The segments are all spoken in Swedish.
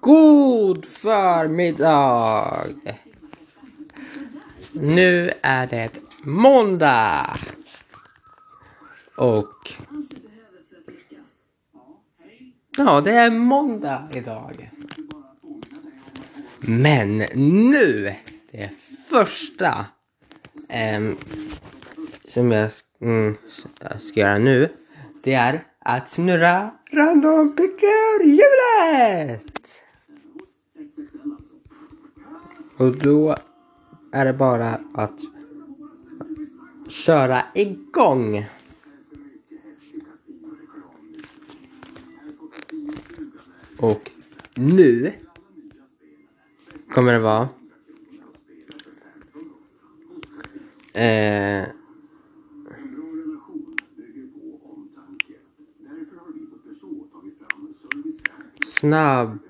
God förmiddag! Nu är det måndag! Och... Ja, det är måndag idag. Men nu, det första em, som jag mm, ska göra nu, det är att snurra random picker-hjulet! Och då är det bara att köra igång. Och nu kommer det vara eh, snabba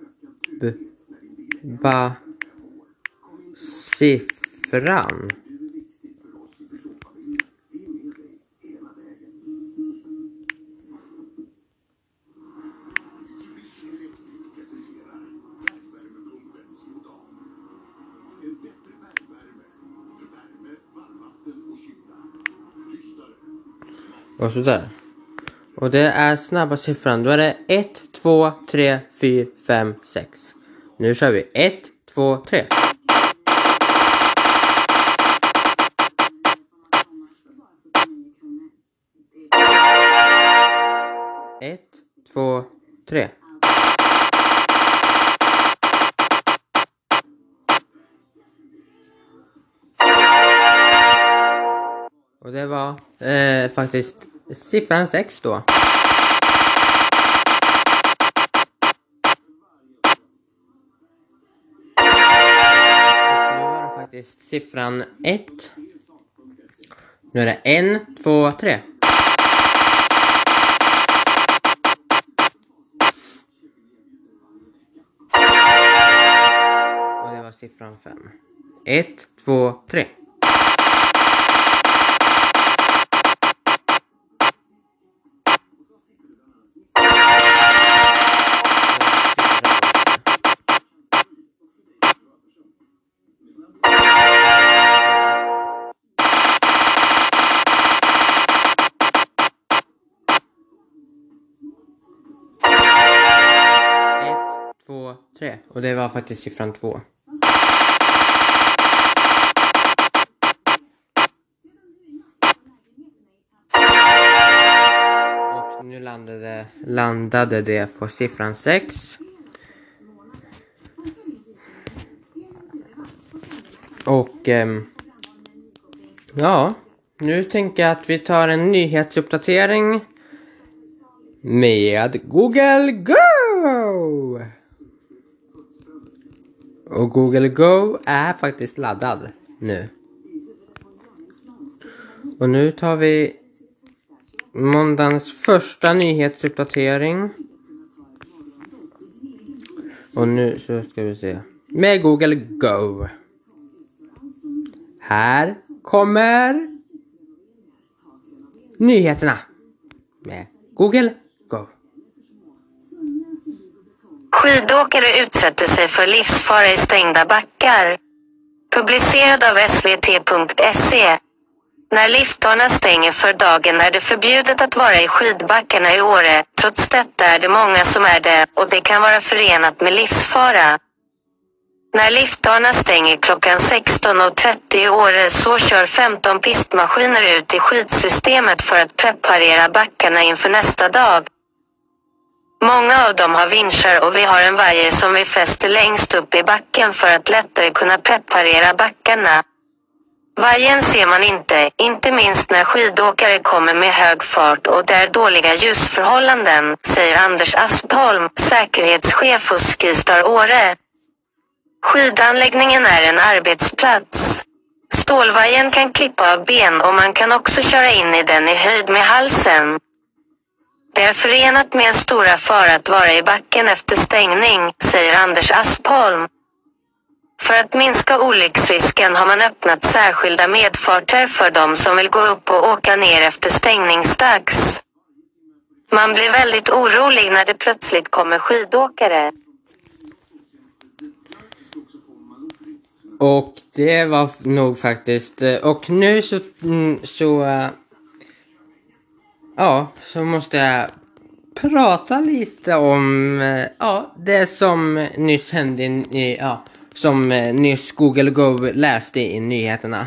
siffran. Och sådär. Och det är snabba siffran. Då är det 1, 2, 3, 4, 5, 6. Nu kör vi. 1, 2, 3. Tre. Och det var eh, faktiskt siffran 6 då. Nu var det faktiskt siffran 1. Nu är det 1, 2, 3. Siffran 5. 1, 2, 3. Ett, två, tre. Och det var faktiskt siffran två. Landade, det på siffran sex. Och eh, ja, nu tänker jag att vi tar en nyhetsuppdatering med Google Go! Och Google Go är faktiskt laddad nu. Och nu tar vi måndagens första nyhetsuppdatering. Och nu så ska vi se. Med Google Go. Här kommer nyheterna. Med Google Go. Skidåkare utsätter sig för livsfara i stängda backar. Publicerad av svt.se. När liftarna stänger för dagen är det förbjudet att vara i skidbackarna i Åre. Trots detta är det många som är det och det kan vara förenat med livsfara. När liftarna stänger klockan 16.30 i Åre så kör 15 pistmaskiner ut i skidsystemet för att preparera backarna inför nästa dag. Många av dem har vinschar och vi har en vajer som vi fäster längst upp i backen för att lättare kunna preparera backarna. Vajern ser man inte, inte minst när skidåkare kommer med hög fart och det är dåliga ljusförhållanden, säger Anders Aspholm, säkerhetschef hos Skistar Åre. Skidanläggningen är en arbetsplats. Stålvajern kan klippa av ben och man kan också köra in i den i höjd med halsen. Det är förenat med en stora fara att vara i backen efter stängning, säger Anders Aspholm. För att minska olycksrisken har man öppnat särskilda medfarter för de som vill gå upp och åka ner efter stängningsdags. Man blir väldigt orolig när det plötsligt kommer skidåkare. Och det var nog faktiskt, eh, och nu så, mm, så, eh, ja, så måste jag prata lite om, eh, ja, det som nyss hände i, ja, som eh, nyss Google Go läste i nyheterna.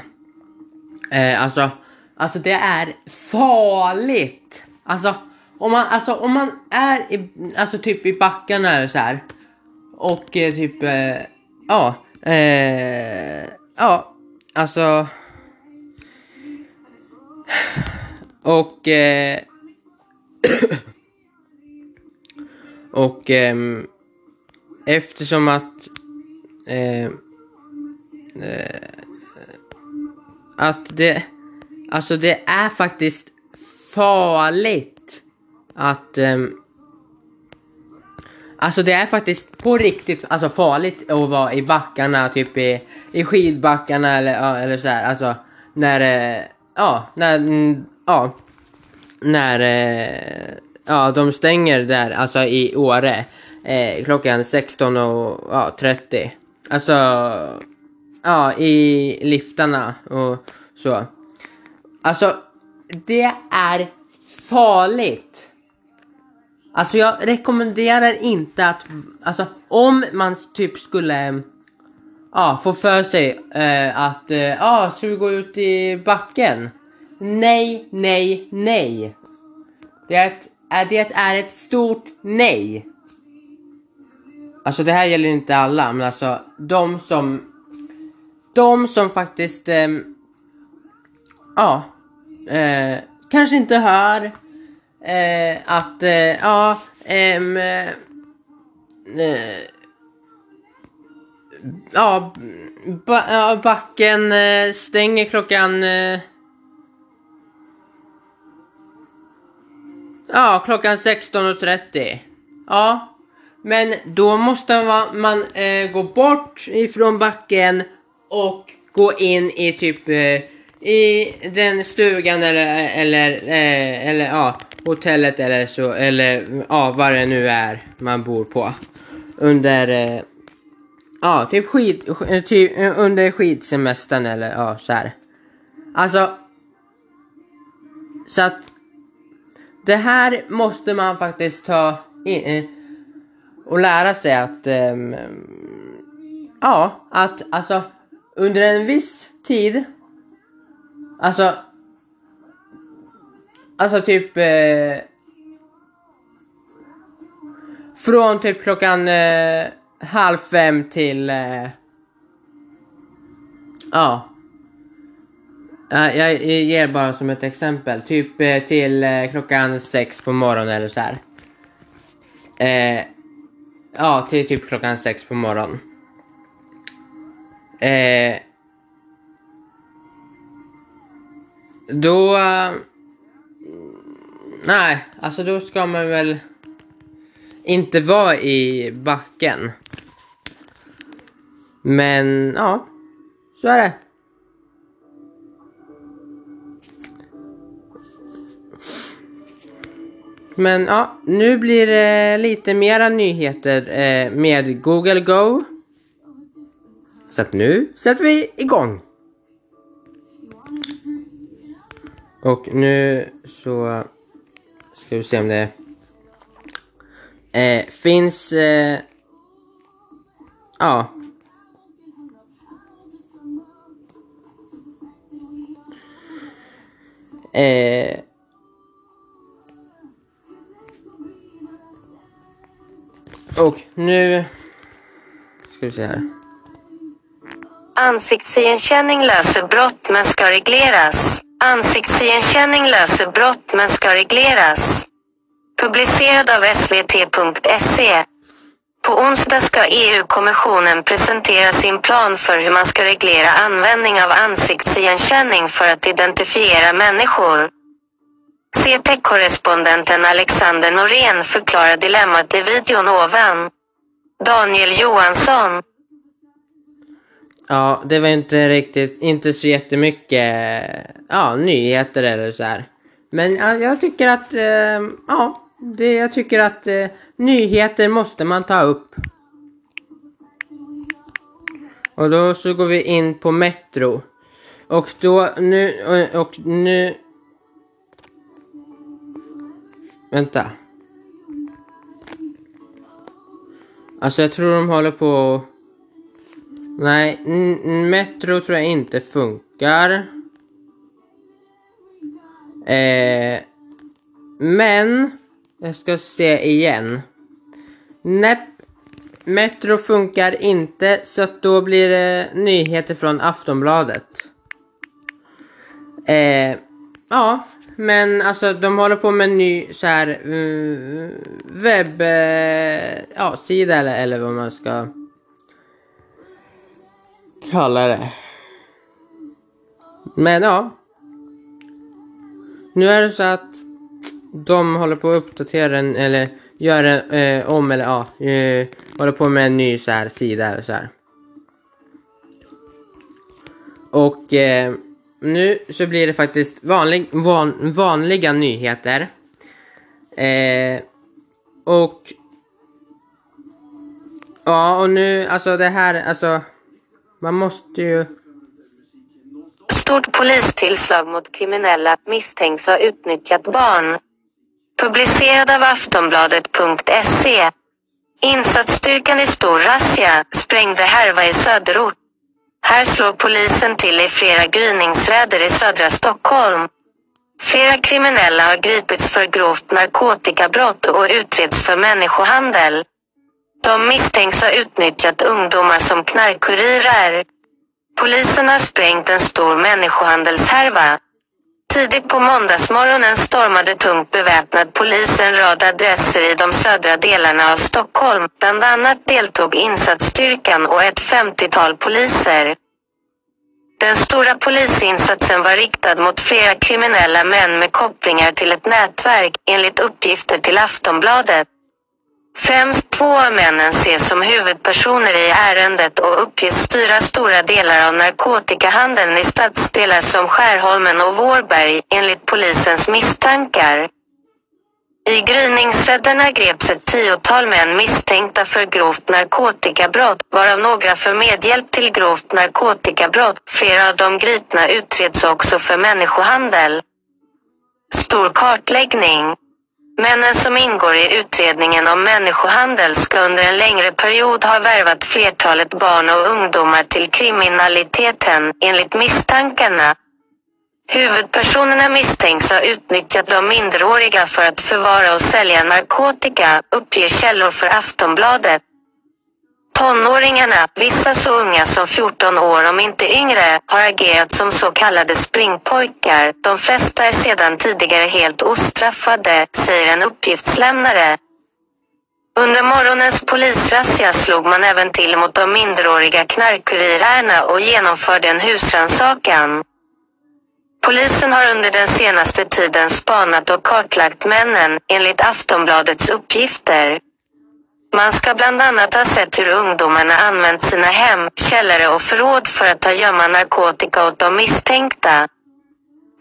Eh, alltså, alltså det är farligt. Alltså, om man, alltså, om man är i, alltså typ i backarna eller så här. Och eh, typ, eh, ja, eh, ja, alltså. Och, eh, och ehm, eftersom att eh, eh, att det, alltså det är faktiskt farligt att Eh, Alltså det är faktiskt på riktigt alltså farligt att vara i backarna, typ i, i skidbackarna eller, eller så här. Alltså när, eh, ja, när, ja, när, eh, ja, de stänger där, alltså i Åre, eh, klockan 16.30. ja, Alltså, ja, i liftarna och så. Alltså, det är farligt. Alltså jag rekommenderar inte att, alltså om man typ skulle, ja, få för sig eh, att, eh, ja, ska vi gå ut i backen? Nej, nej, nej. Det är, ett, eh, det är ett stort nej. Alltså det här gäller inte alla, men alltså de som, de som faktiskt, eh, ja, eh, kanske inte hör eh, att, eh, ja, ehm, eh, ja, ba, ja, backen eh, stänger klockan, eh, ja, klockan 16.30. Ja, men då måste man, man eh, gå bort ifrån backen och gå in i typ eh, i den stugan eller, eller, eh, eller ja, hotellet eller så, eller ja, vad det nu är man bor på. Under, eh, ja, typ skid, eh, typ eh, under skidsemestern eller ja, så här. Alltså, så att det här måste man faktiskt ta in, eh, och lära sig att, um, ja, att alltså under en viss tid, alltså, alltså typ eh, från typ klockan eh, halv fem till, eh, ja, jag ger bara som ett exempel, typ eh, till eh, klockan sex på morgonen eller så här. Eh, Ja, till typ klockan sex på morgonen. Eh, då... Eh, nej, alltså då ska man väl inte vara i backen. Men ja, så är det. Men ja, nu blir det lite mera nyheter eh, med Google Go. Så att nu sätter vi igång. Och nu så ska vi se om det eh, finns... Eh, ja. Eh, Och nu ska vi se här. Ansiktsigenkänning löser brott men ska regleras. Ansiktsigenkänning löser brott men ska regleras. Publicerad av svt.se. På onsdag ska EU-kommissionen presentera sin plan för hur man ska reglera användning av ansiktsigenkänning för att identifiera människor. CT-korrespondenten Alexander Norén förklarar dilemmat i videon ovan. Daniel Johansson. Ja, det var inte riktigt, inte så jättemycket, ja, nyheter eller så här. Men ja, jag tycker att, eh, ja, det, jag tycker att eh, nyheter måste man ta upp. Och då så går vi in på Metro. Och då nu och, och nu. Vänta. Alltså jag tror de håller på. Nej, Metro tror jag inte funkar. Eh, men jag ska se igen. Näpp, Metro funkar inte så att då blir det nyheter från Aftonbladet. Eh, ja, men alltså de håller på med en ny så här uh, webb, uh, ja, sida eller, eller vad man ska kalla det. Men ja. Nu är det så att de håller på att uppdatera den eller göra eh, om eller ja, eh, håller på med en ny så här sida eller så här. Och eh, nu så blir det faktiskt vanlig, van, vanliga nyheter. Eh, och ja, och nu alltså det här alltså man måste ju Stort polistillslag mot kriminella misstänks ha utnyttjat barn. Publicerad av Aftonbladet.se. Insatsstyrkan i stor razzia sprängde härva i söderort. Här slår polisen till i flera gryningsräder i södra Stockholm. Flera kriminella har gripits för grovt narkotikabrott och utreds för människohandel. De misstänks ha utnyttjat ungdomar som knarkkurirer. Polisen har sprängt en stor människohandelshärva. Tidigt på måndagsmorgonen stormade tungt beväpnad polis en rad adresser i de södra delarna av Stockholm. Bland annat deltog insatsstyrkan och ett 50-tal poliser. Den stora polisinsatsen var riktad mot flera kriminella män med kopplingar till ett nätverk, enligt uppgifter till Aftonbladet. Främst två av männen ses som huvudpersoner i ärendet och uppges styra stora delar av narkotikahandeln i stadsdelar som Skärholmen och Vårberg, enligt polisens misstankar. I gryningsrädderna greps ett tiotal män misstänkta för grovt narkotikabrott, varav några för medhjälp till grovt narkotikabrott. Flera av de gripna utreds också för människohandel. Stor kartläggning. Männen som ingår i utredningen om människohandel ska under en längre period ha värvat flertalet barn och ungdomar till kriminaliteten, enligt misstankarna. Huvudpersonerna misstänks ha utnyttjat de minderåriga för att förvara och sälja narkotika, uppger källor för Aftonbladet. Tonåringarna, vissa så unga som 14 år om inte yngre, har agerat som så kallade springpojkar. De flesta är sedan tidigare helt ostraffade, säger en uppgiftslämnare. Under morgonens polisrazzia slog man även till mot de minderåriga knarkkurirerna och genomförde en husrannsakan. Polisen har under den senaste tiden spanat och kartlagt männen, enligt Aftonbladets uppgifter. Man ska bland annat ha sett hur ungdomarna använt sina hem, källare och förråd för att ta gömma narkotika åt de misstänkta.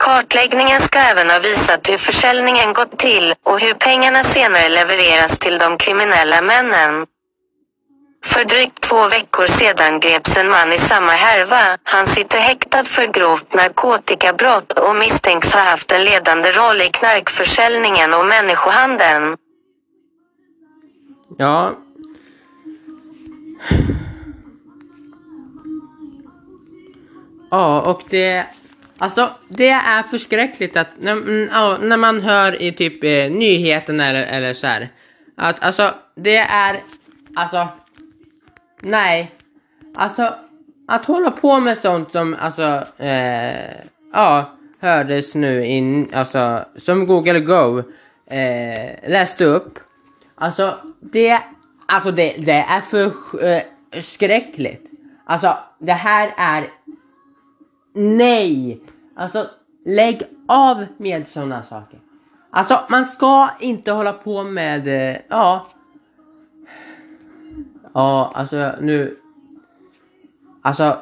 Kartläggningen ska även ha visat hur försäljningen gått till och hur pengarna senare levereras till de kriminella männen. För drygt två veckor sedan greps en man i samma härva. Han sitter häktad för grovt narkotikabrott och misstänks ha haft en ledande roll i knarkförsäljningen och människohandeln. Ja. Ja, och det... Alltså, det är förskräckligt att när, mm, när man hör i typ eh, nyheterna eller, eller så här. Att alltså, det är... Alltså... Nej. Alltså, att hålla på med sånt som alltså... Eh, ja, hördes nu in... Alltså, som Google Go eh, läste upp. Alltså, det, alltså det, det är för eh, skräckligt. Alltså, det här är... Nej! Alltså, lägg av med sådana saker. Alltså, man ska inte hålla på med... Eh, ja. Ja, alltså nu... Alltså...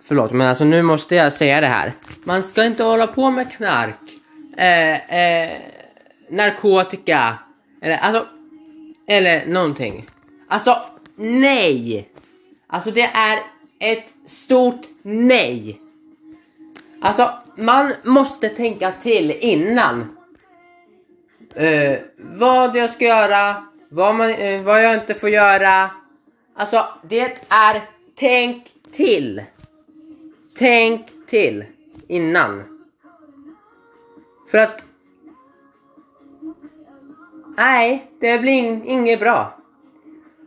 Förlåt, men alltså nu måste jag säga det här. Man ska inte hålla på med knark. Eh, eh, narkotika eller alltså, eller någonting. Alltså, nej! Alltså det är ett stort nej. Alltså man måste tänka till innan. Uh, vad jag ska göra, vad, man, uh, vad jag inte får göra. Alltså det är tänk till. Tänk till innan. För att Nej, det blir in, inget bra.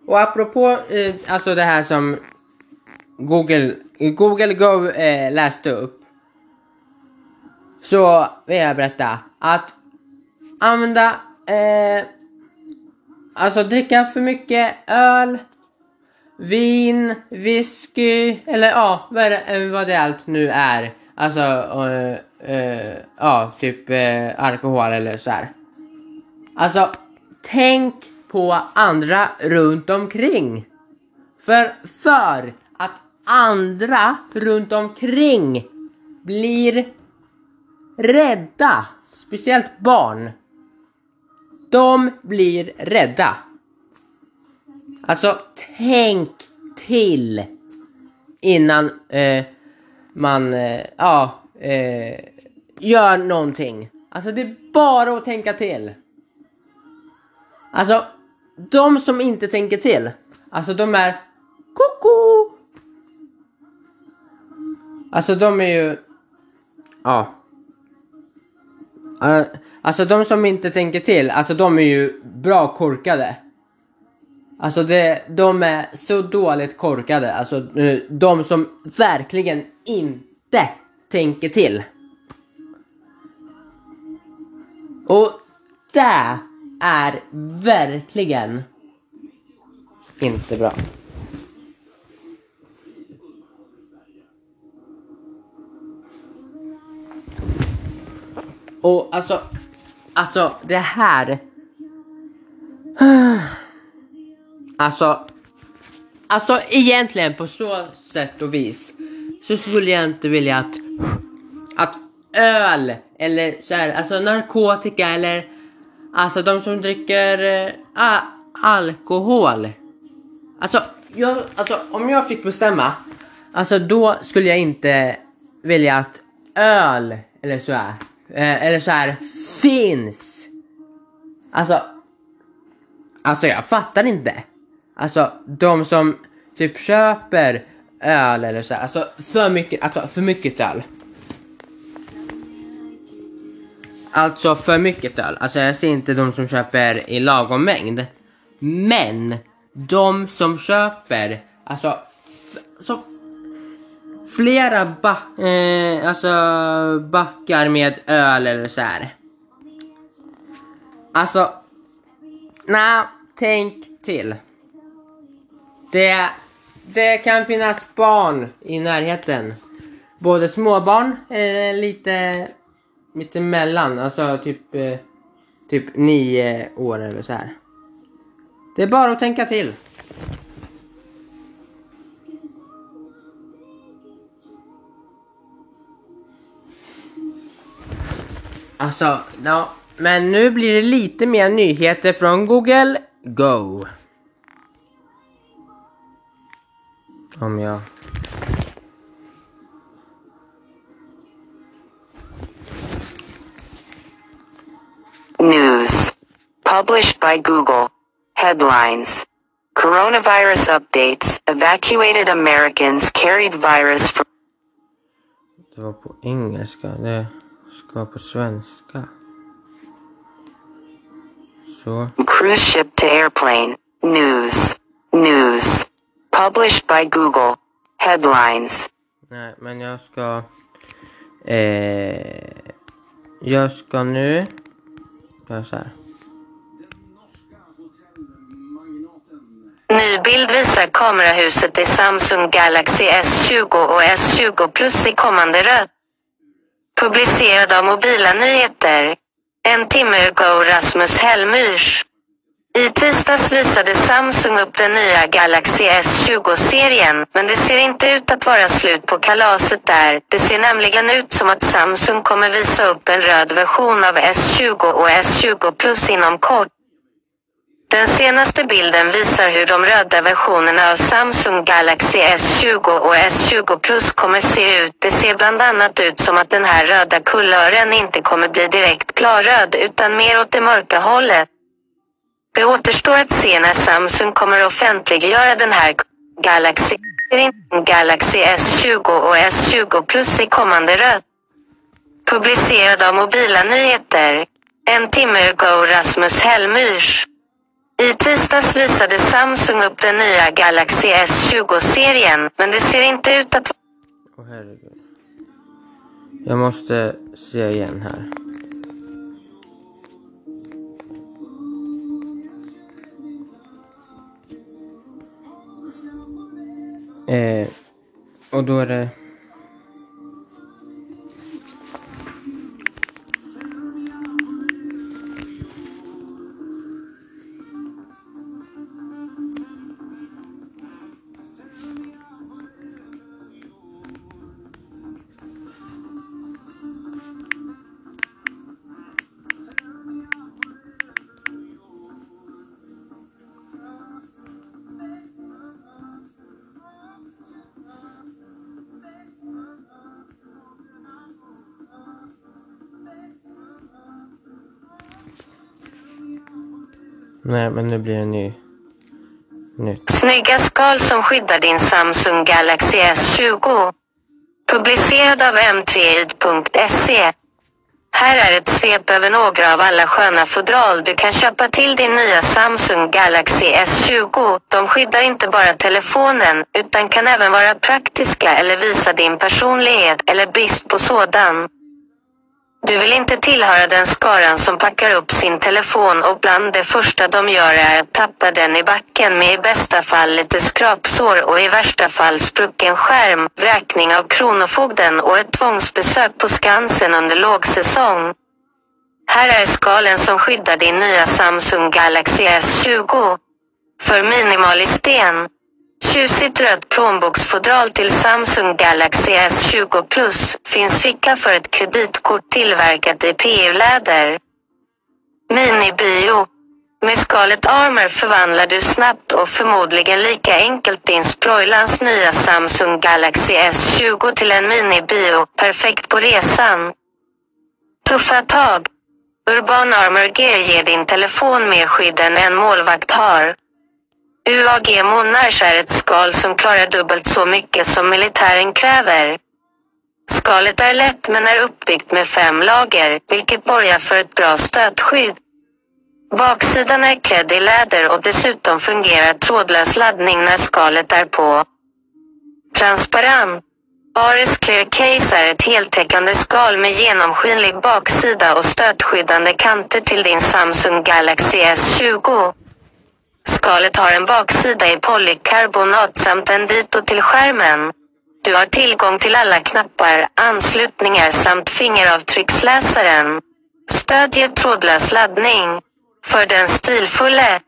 Och apropå eh, alltså det här som Google, Google Go eh, läste upp. Så vill jag berätta att använda, eh, alltså dricka för mycket öl, vin, whisky eller ja, vad det, eh, vad det allt nu är. Alltså, eh, eh, ja, typ eh, alkohol eller så här. Alltså, tänk på andra runt omkring. För, för att andra runt omkring blir rädda, speciellt barn. De blir rädda. Alltså, tänk till innan eh, man eh, ja, eh, gör någonting. Alltså, det är bara att tänka till. Alltså, de som inte tänker till, alltså de är koko. Alltså de är ju, ja. Uh, alltså de som inte tänker till, alltså de är ju bra korkade. Alltså det, de är så dåligt korkade, alltså eh, de som verkligen inte tänker till. Och det är verkligen inte bra. Och alltså, alltså det här. Alltså, alltså egentligen på så sätt och vis så skulle jag inte vilja att, att öl eller så här, alltså narkotika eller Alltså de som dricker äh, alkohol. Alltså, jag, alltså om jag fick bestämma. Alltså då skulle jag inte vilja att öl eller så här, äh, eller så här finns. Alltså, alltså jag fattar inte. Alltså de som typ köper öl eller så här, alltså för mycket, alltså för mycket öl. Alltså för mycket öl. Alltså jag ser inte de som köper i lagom mängd. Men de som köper, alltså, så flera ba eh, alltså, backar med öl eller så här. Alltså, nej, tänk till. Det, det kan finnas barn i närheten. Både småbarn, eh, lite mittemellan, alltså typ, eh, typ nio år eller så här. Det är bara att tänka till. Alltså, ja, men nu blir det lite mer nyheter från Google Go. Om jag News. Published by Google. Headlines. Coronavirus updates. Evacuated Americans carried virus from Det var på engelska. Det ska på svenska. Så. cruise ship to airplane. News. News. Published by Google. Headlines. Nej, men jag ska... Eh, jag ska nu... Göra så här. Ny bild visar kamerahuset i Samsung Galaxy S20 och S20 Plus i kommande rött. Publicerad av Mobila Nyheter. En timme ago Rasmus Hellmyrs. I tisdags visade Samsung upp den nya Galaxy S20-serien, men det ser inte ut att vara slut på kalaset där. Det ser nämligen ut som att Samsung kommer visa upp en röd version av S20 och S20 Plus inom kort. Den senaste bilden visar hur de röda versionerna av Samsung Galaxy S20 och S20 Plus kommer se ut. Det ser bland annat ut som att den här röda kulören inte kommer bli direkt klarröd utan mer åt det mörka hållet. Det återstår att se när Samsung kommer offentliggöra den här Galaxy, Galaxy S20 och S20 Plus i kommande röt. Publicerad av Mobila Nyheter. En timme ago Rasmus Hellmyrs. I tisdags visade Samsung upp den nya Galaxy S20-serien, men det ser inte ut att Åh herregud. Jag måste se igen här. Eh, och Nej, men nu blir det ny... Nytt. Snygga skal som skyddar din Samsung Galaxy S20. Publicerad av m3id.se. Här är ett svep över några av alla sköna fodral du kan köpa till din nya Samsung Galaxy S20. De skyddar inte bara telefonen, utan kan även vara praktiska eller visa din personlighet eller brist på sådan. Du vill inte tillhöra den skaran som packar upp sin telefon och bland det första de gör är att tappa den i backen med i bästa fall lite skrapsår och i värsta fall sprucken skärm, vräkning av Kronofogden och ett tvångsbesök på Skansen under lågsäsong. Här är skalen som skyddar din nya Samsung Galaxy S20. För minimal i sten. Tjusigt rött plånboksfodral till Samsung Galaxy S20 Plus. Finns ficka för ett kreditkort tillverkat i PU-läder. Minibio. Med skalet Armor förvandlar du snabbt och förmodligen lika enkelt din sprojlans nya Samsung Galaxy S20 till en minibio. Perfekt på resan. Tuffa tag. Urban Armor Gear ger din telefon mer skydd än en målvakt har. UAG Monarch är ett skal som klarar dubbelt så mycket som militären kräver. Skalet är lätt men är uppbyggt med fem lager, vilket borgar för ett bra stötskydd. Baksidan är klädd i läder och dessutom fungerar trådlös laddning när skalet är på. Transparent. Ares Clear Case är ett heltäckande skal med genomskinlig baksida och stötskyddande kanter till din Samsung Galaxy S20. Skalet har en baksida i polykarbonat samt en dito till skärmen. Du har tillgång till alla knappar, anslutningar samt fingeravtrycksläsaren. Stödjer trådlös laddning. För den stilfulle.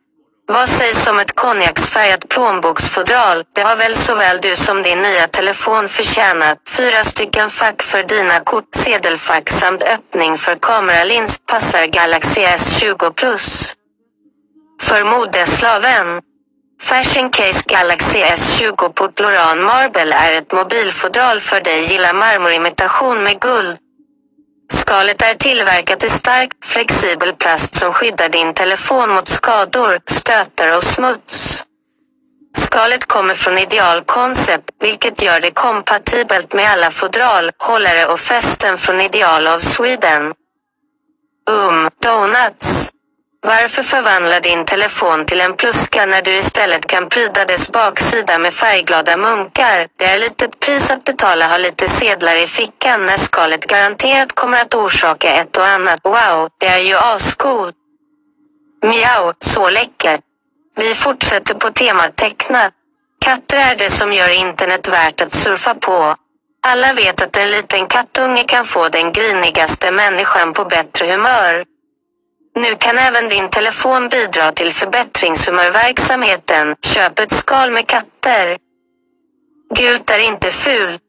Vad sägs om ett konjaksfärgat plånboksfodral? Det har väl såväl du som din nya telefon förtjänat. Fyra stycken fack för dina kort, sedelfack samt öppning för kameralins passar Galaxy S20 Plus. För modeslaven. Fashion Case Galaxy S20 Portloran Marble är ett mobilfodral för dig gillar marmorimitation med guld. Skalet är tillverkat i stark, flexibel plast som skyddar din telefon mot skador, stötar och smuts. Skalet kommer från Ideal Concept, vilket gör det kompatibelt med alla fodral, hållare och fästen från Ideal of Sweden. Um, donuts. Varför förvandla din telefon till en pluska när du istället kan pryda dess baksida med färgglada munkar? Det är litet pris att betala ha lite sedlar i fickan när skalet garanterat kommer att orsaka ett och annat. Wow, det är ju ascoolt. Miau, så läckert. Vi fortsätter på temat tecknat. Katter är det som gör internet värt att surfa på. Alla vet att en liten kattunge kan få den grinigaste människan på bättre humör. Nu kan även din telefon bidra till förbättringshumörverksamheten. Köp ett skal med katter. Gult är inte fult.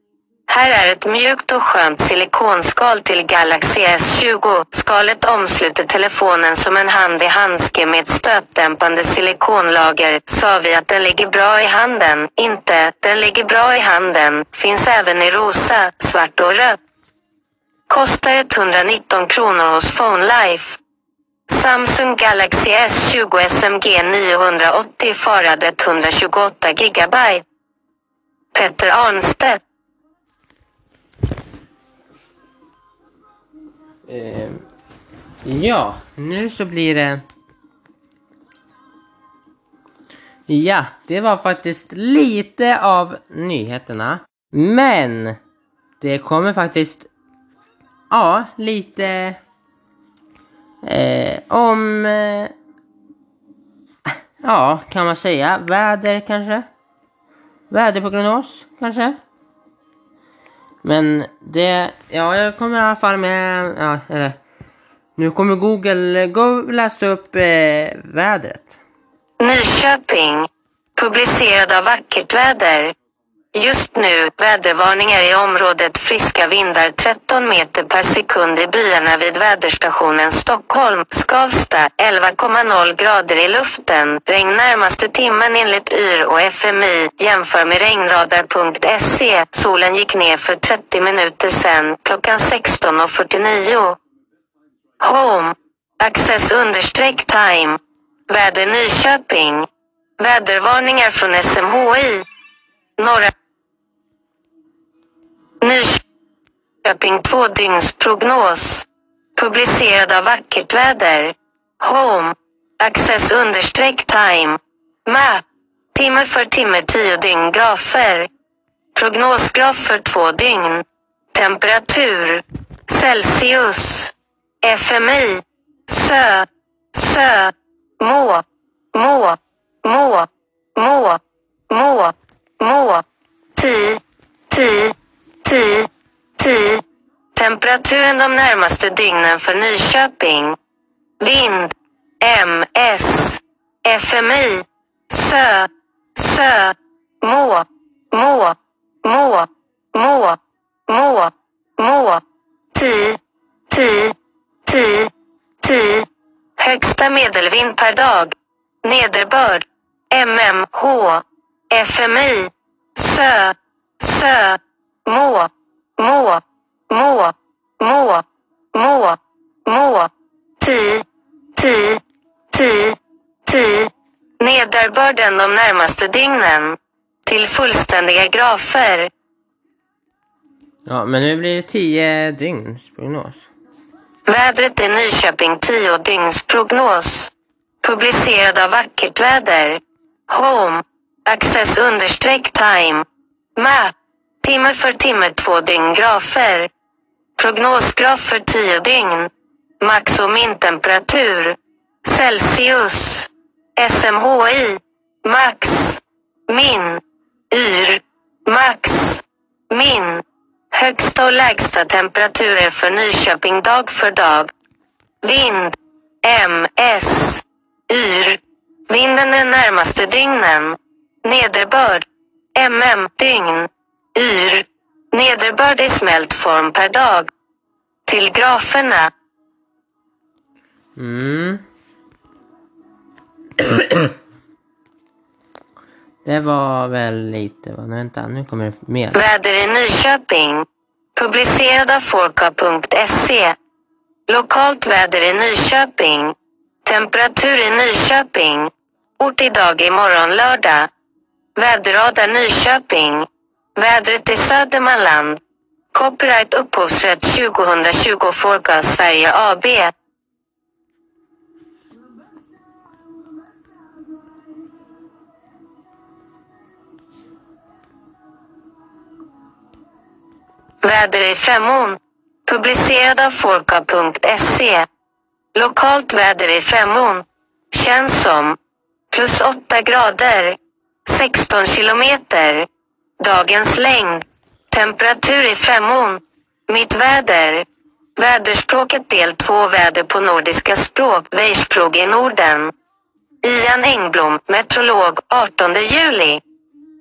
Här är ett mjukt och skönt silikonskal till Galaxy S20. Skalet omsluter telefonen som en hand i handske med ett stötdämpande silikonlager. Sa vi att den ligger bra i handen? Inte. Den ligger bra i handen. Finns även i rosa, svart och rött. Kostar 119 kronor hos PhoneLife. Samsung Galaxy S20 SMG 980 farad 128 GB. Petter Arnstedt. Eh, ja, nu så blir det... Ja, det var faktiskt lite av nyheterna. Men det kommer faktiskt... Ja, lite... Eh, om... Eh, ja, kan man säga. Väder kanske? Väderprognos kanske? Men det, ja jag kommer i alla fall med, ja eller. Nu kommer Google gå läsa upp eh, vädret. Nyköping. Publicerad av Vackert väder. Just nu, vädervarningar i området friska vindar 13 meter per sekund i byarna vid väderstationen Stockholm, Skavsta, 11,0 grader i luften, regn närmaste timmen enligt YR och FMI, jämför med regnradar.se, solen gick ner för 30 minuter sedan, klockan 16.49. Home. Access understreck time. Väder Nyköping. Vädervarningar från SMHI. Norra Nyköping två dygns prognos. Publicerad av Vackert väder. Home. Access understreck time. Map. Timme för timme 10 dygn grafer. Prognosgraf för två dygn. Temperatur. Celsius. FMI. Sö. Sö. Må. Må. Må. Må. Må. Må. Ti. Ti. Ti. Ti. Temperaturen de närmaste dygnen för Nyköping. Vind. MS. FMI. Sö. Sö. Må. Må. Må. Må. Må. Må. Ti. Ti. Ti. Ti. Högsta medelvind per dag. Nederbörd. MMH. FMI. Sö. Sö. Må. Må. Må. Må. Må. Må. Ti. Ti. Ti. Ti. Nederbörden de närmaste dygnen. Till fullständiga grafer. Ja, men nu blir det 10 dygns prognos. Vädret är Nyköping 10 dygns prognos. Publicerad av Vackert väder. Home. Access understreck time. Map. Timme för timme två dygn grafer. Prognosgraf för tio dygn. Max och mintemperatur. Celsius. SMHI. Max. Min. Yr. Max. Min. Högsta och lägsta temperaturer för Nyköping dag för dag. Vind. MS. Yr. Vinden är närmaste dygnen. Nederbörd. MM. Dygn. Yr. Nederbörd i smält form per dag. Till graferna. Mm. det var väl lite, va? Vänta, nu kommer det mer. Väder i Nyköping. Publicerad av Forka.se. Lokalt väder i Nyköping. Temperatur i Nyköping. Ort idag imorgon lördag. Väderradar Nyköping. Vädret i Södermanland. Copyright upphovsrätt 2020 Forecast Sverige AB. Väder i Femån. Publicerad av Forka.se. Lokalt väder i Femån. Känns som. Plus 8 grader. 16 kilometer. Dagens längd. Temperatur i Femon. Mitt väder. Väderspråket del 2 väder på nordiska språk. Weissprog i Norden. Ian Engblom, meteorolog, 18 juli.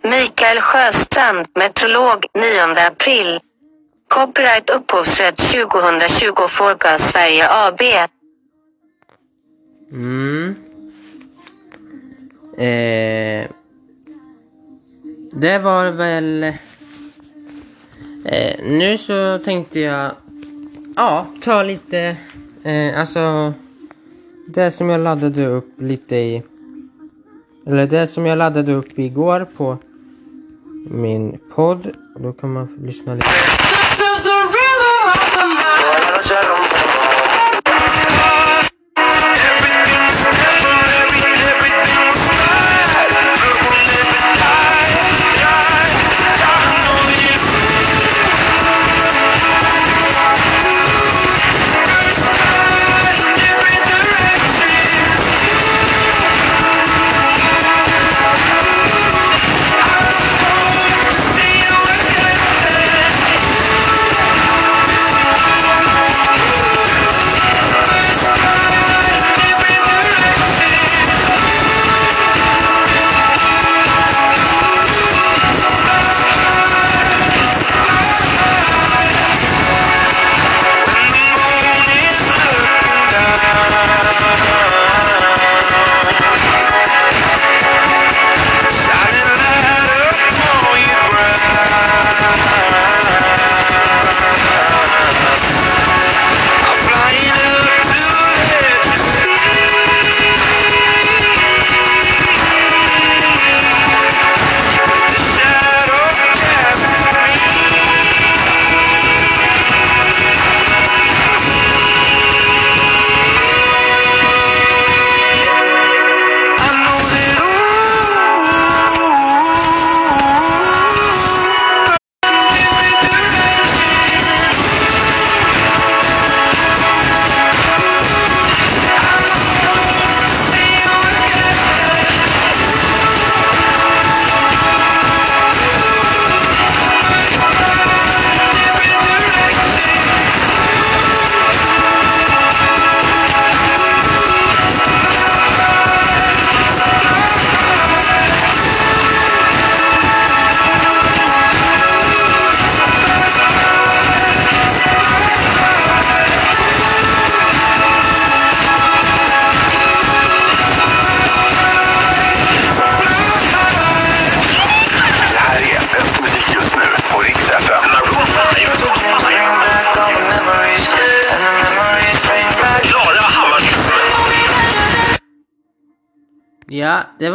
Mikael Sjöstrand, meteorolog 9 april. Copyright upphovsrätt 2020 Forecast Sverige AB. Mm. Eh, det var väl... Eh, nu så tänkte jag ja, ta lite, eh, alltså det som jag laddade upp lite i, eller det som jag laddade upp igår på min podd. Då kan man lyssna lite.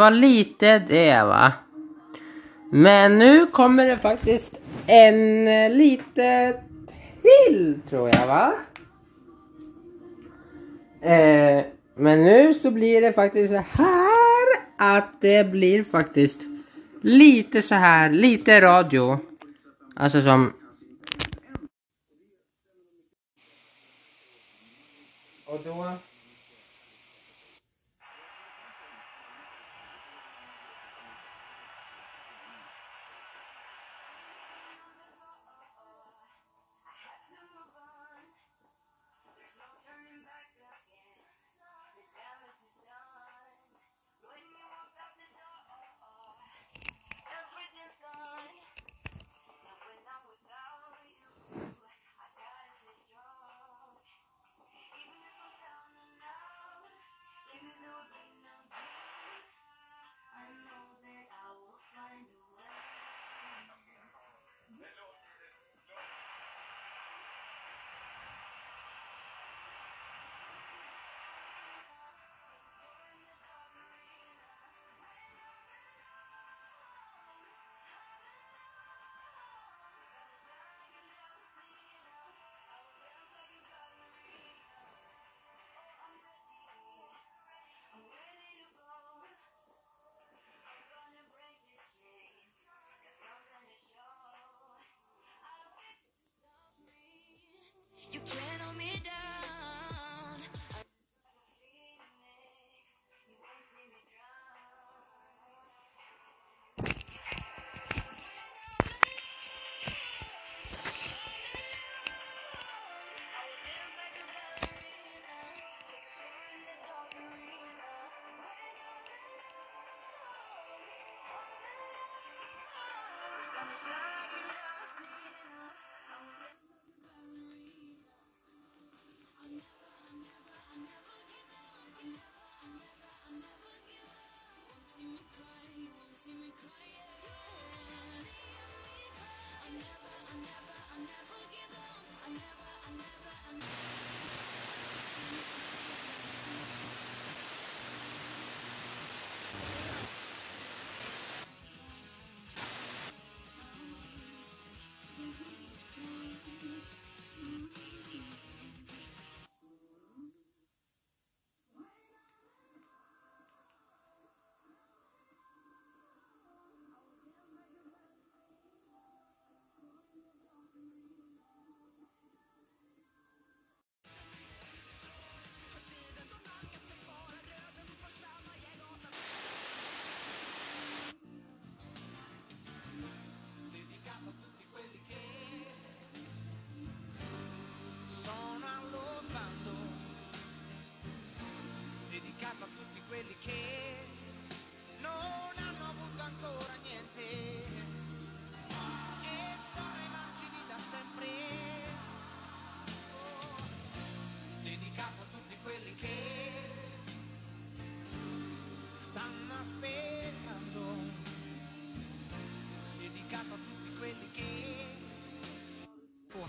Var lite det va. Men nu kommer det faktiskt en eh, lite till tror jag va. Eh, men nu så blir det faktiskt så här att det blir faktiskt lite så här, lite radio. Alltså som... Och då...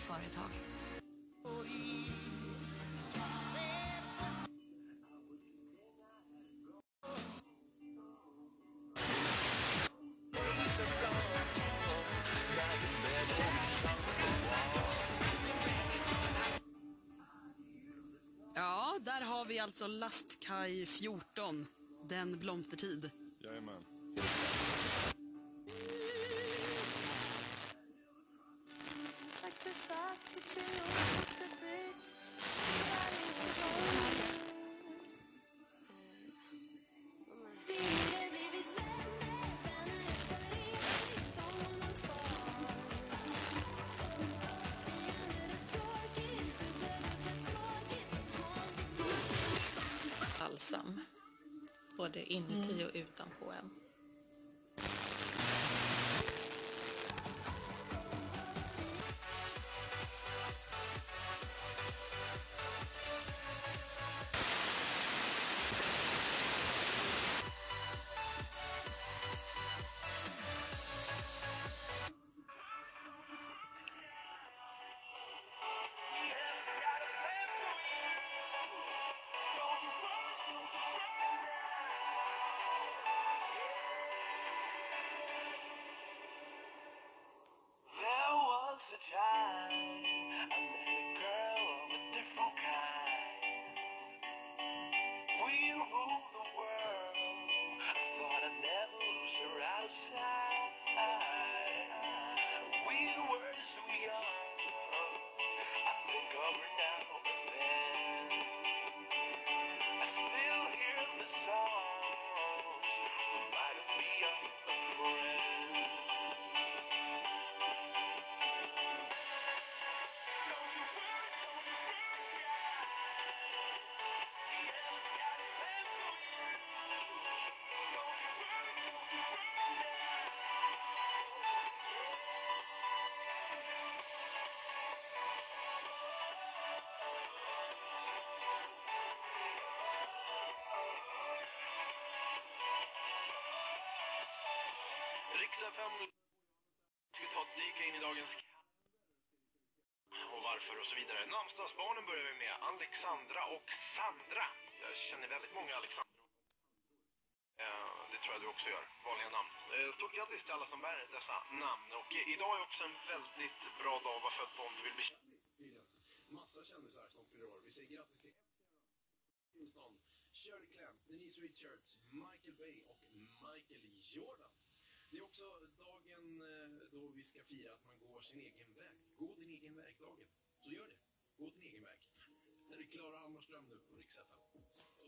företag. Ja, där har vi alltså lastkaj 14. Den blomstertid. Riksdag ska vi ta och dyka in i dagens och varför och så vidare. Namnsdagsbarnen börjar vi med. Alexandra och Sandra. Jag känner väldigt många Alexandra. Eh, det tror jag du också gör. Vanliga namn. Eh, stort grattis till alla som bär dessa namn. Och eh, idag är också en väldigt bra dag att vara född på om du vill bli... Massa kändisar som fyller år. Vi säger grattis till... Shirley Clamp, Denise Richards, Michael Bay och Michael Jordan. Det är också dagen eh, då vi ska fira att man går sin egen väg. Gå din egen väg-dagen. Så gör det. Gå din egen väg. Här är Klara Hammarström nu på Rix FM. So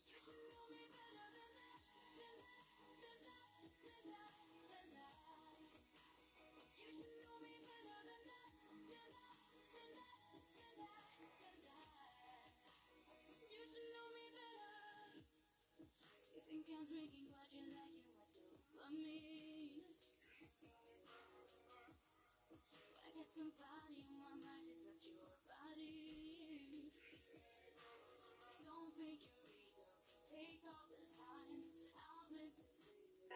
I'm drinking, but you like it, what dopamine. for me? I got somebody in my mind, to touch your body. Don't think you're real, take all the times I've been to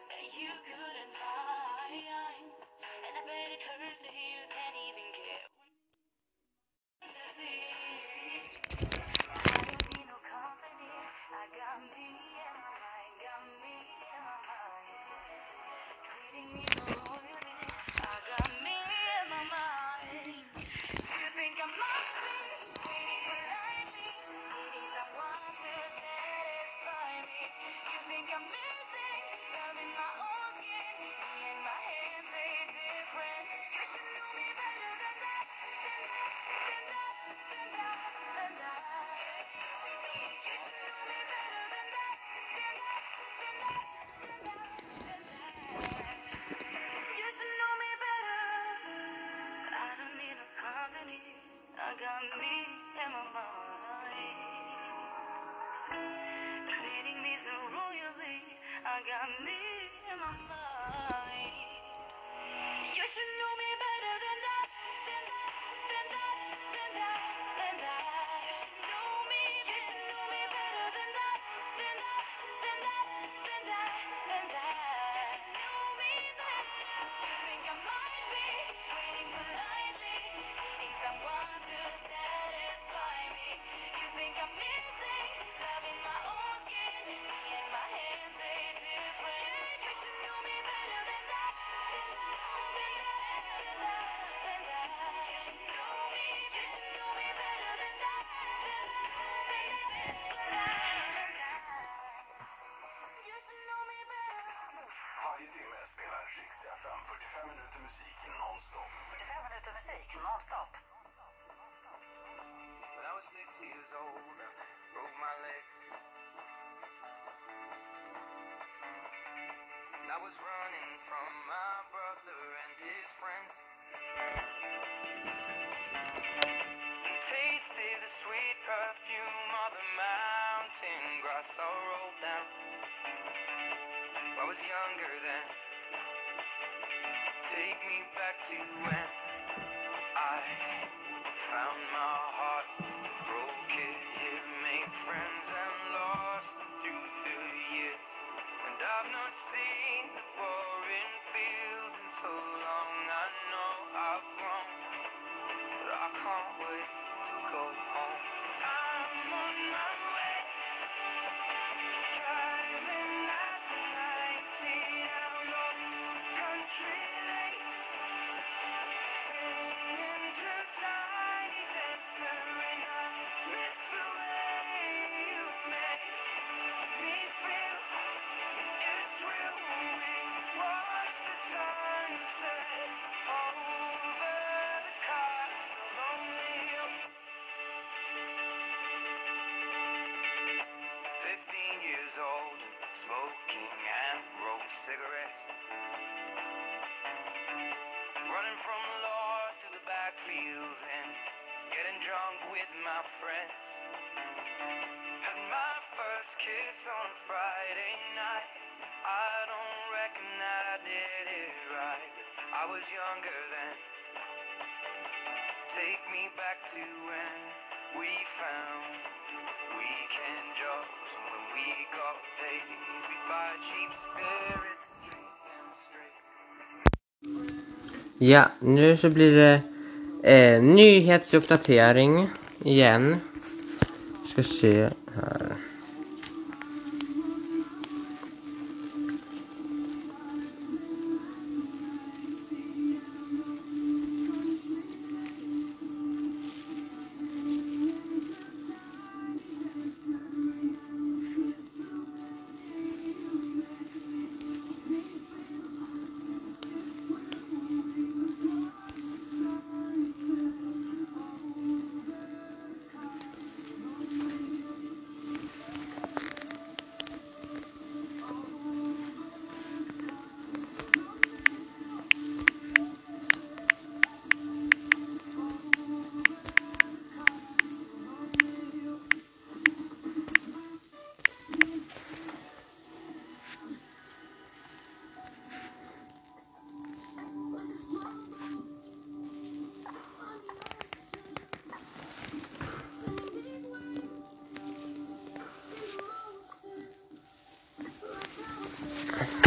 that you couldn't find. And I bet it hurts to hear you can't even got me in my mind. Treating me so royally, I got me. I was running from my brother and his friends. Tasted the sweet perfume of the mountain grass I rolled down. I was younger then. Take me back to when I found my heart, broke it here, made friends and lost them through the years. And I've not seen. Conway. my friends. Had my first kiss on a Friday night. I don't reckon that I did it right, I was younger then. Take me back to when we found weekend jobs and when we got paid, we'd buy cheap spirits and drink them straight. Ja, nu så blir det eh, nyhetsuppdatering. igen. Ska se.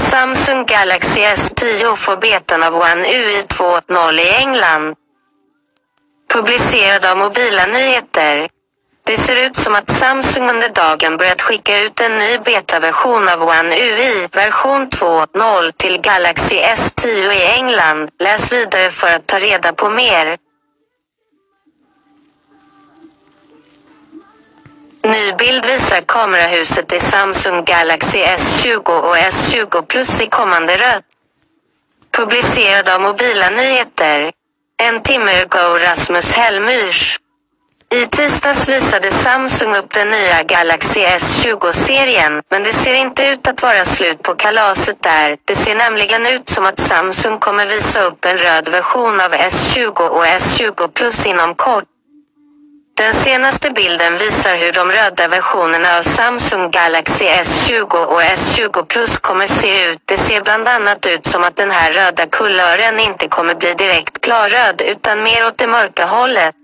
Samsung Galaxy S10 får betan av One UI 2.0 i England. Publicerad av Mobila Nyheter. Det ser ut som att Samsung under dagen börjat skicka ut en ny betaversion av One UI version 2.0 till Galaxy S10 i England. Läs vidare för att ta reda på mer. Ny bild visar kamerahuset i Samsung Galaxy S20 och S20 Plus i kommande rött. Publicerad av Mobila Nyheter. En timme ago Rasmus Hellmyrs. I tisdags visade Samsung upp den nya Galaxy S20-serien, men det ser inte ut att vara slut på kalaset där. Det ser nämligen ut som att Samsung kommer visa upp en röd version av S20 och S20 Plus inom kort. Den senaste bilden visar hur de röda versionerna av Samsung Galaxy S20 och S20 Plus kommer se ut. Det ser bland annat ut som att den här röda kulören inte kommer bli direkt klarröd utan mer åt det mörka hållet.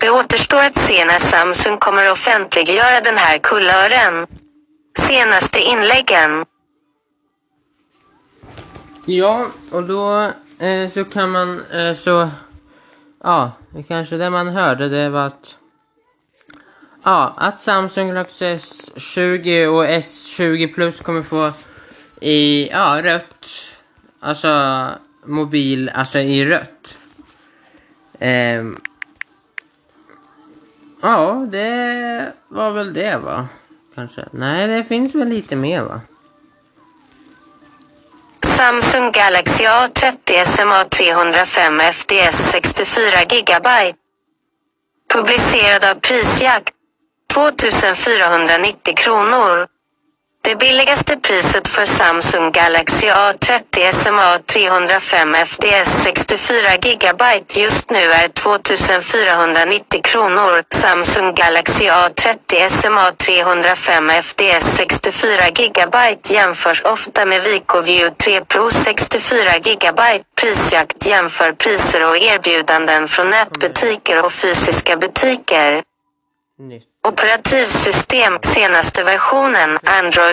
Det återstår att se när Samsung kommer offentliggöra den här kulören. Senaste inläggen. Ja, och då eh, så kan man eh, så... Ja, det kanske det man hörde det var att... Ja, att Samsung Galaxy S20 och S20 Plus kommer få i, ja, rött. Alltså mobil, alltså i rött. Ehm. ja, det var väl det va? Kanske. Nej, det finns väl lite mer va? Samsung Galaxy A30 SMA 305 FDS 64 GB. Publicerad av Prisjakt. 2490 kronor. Det billigaste priset för Samsung Galaxy A30 SMA 305 FDS 64 GB just nu är 2490 kronor. Samsung Galaxy A30 SMA 305 FDS 64 GB jämförs ofta med VicoView 3 Pro 64 GB. Prisjakt jämför priser och erbjudanden från nätbutiker och fysiska butiker. Operativsystem senaste versionen Android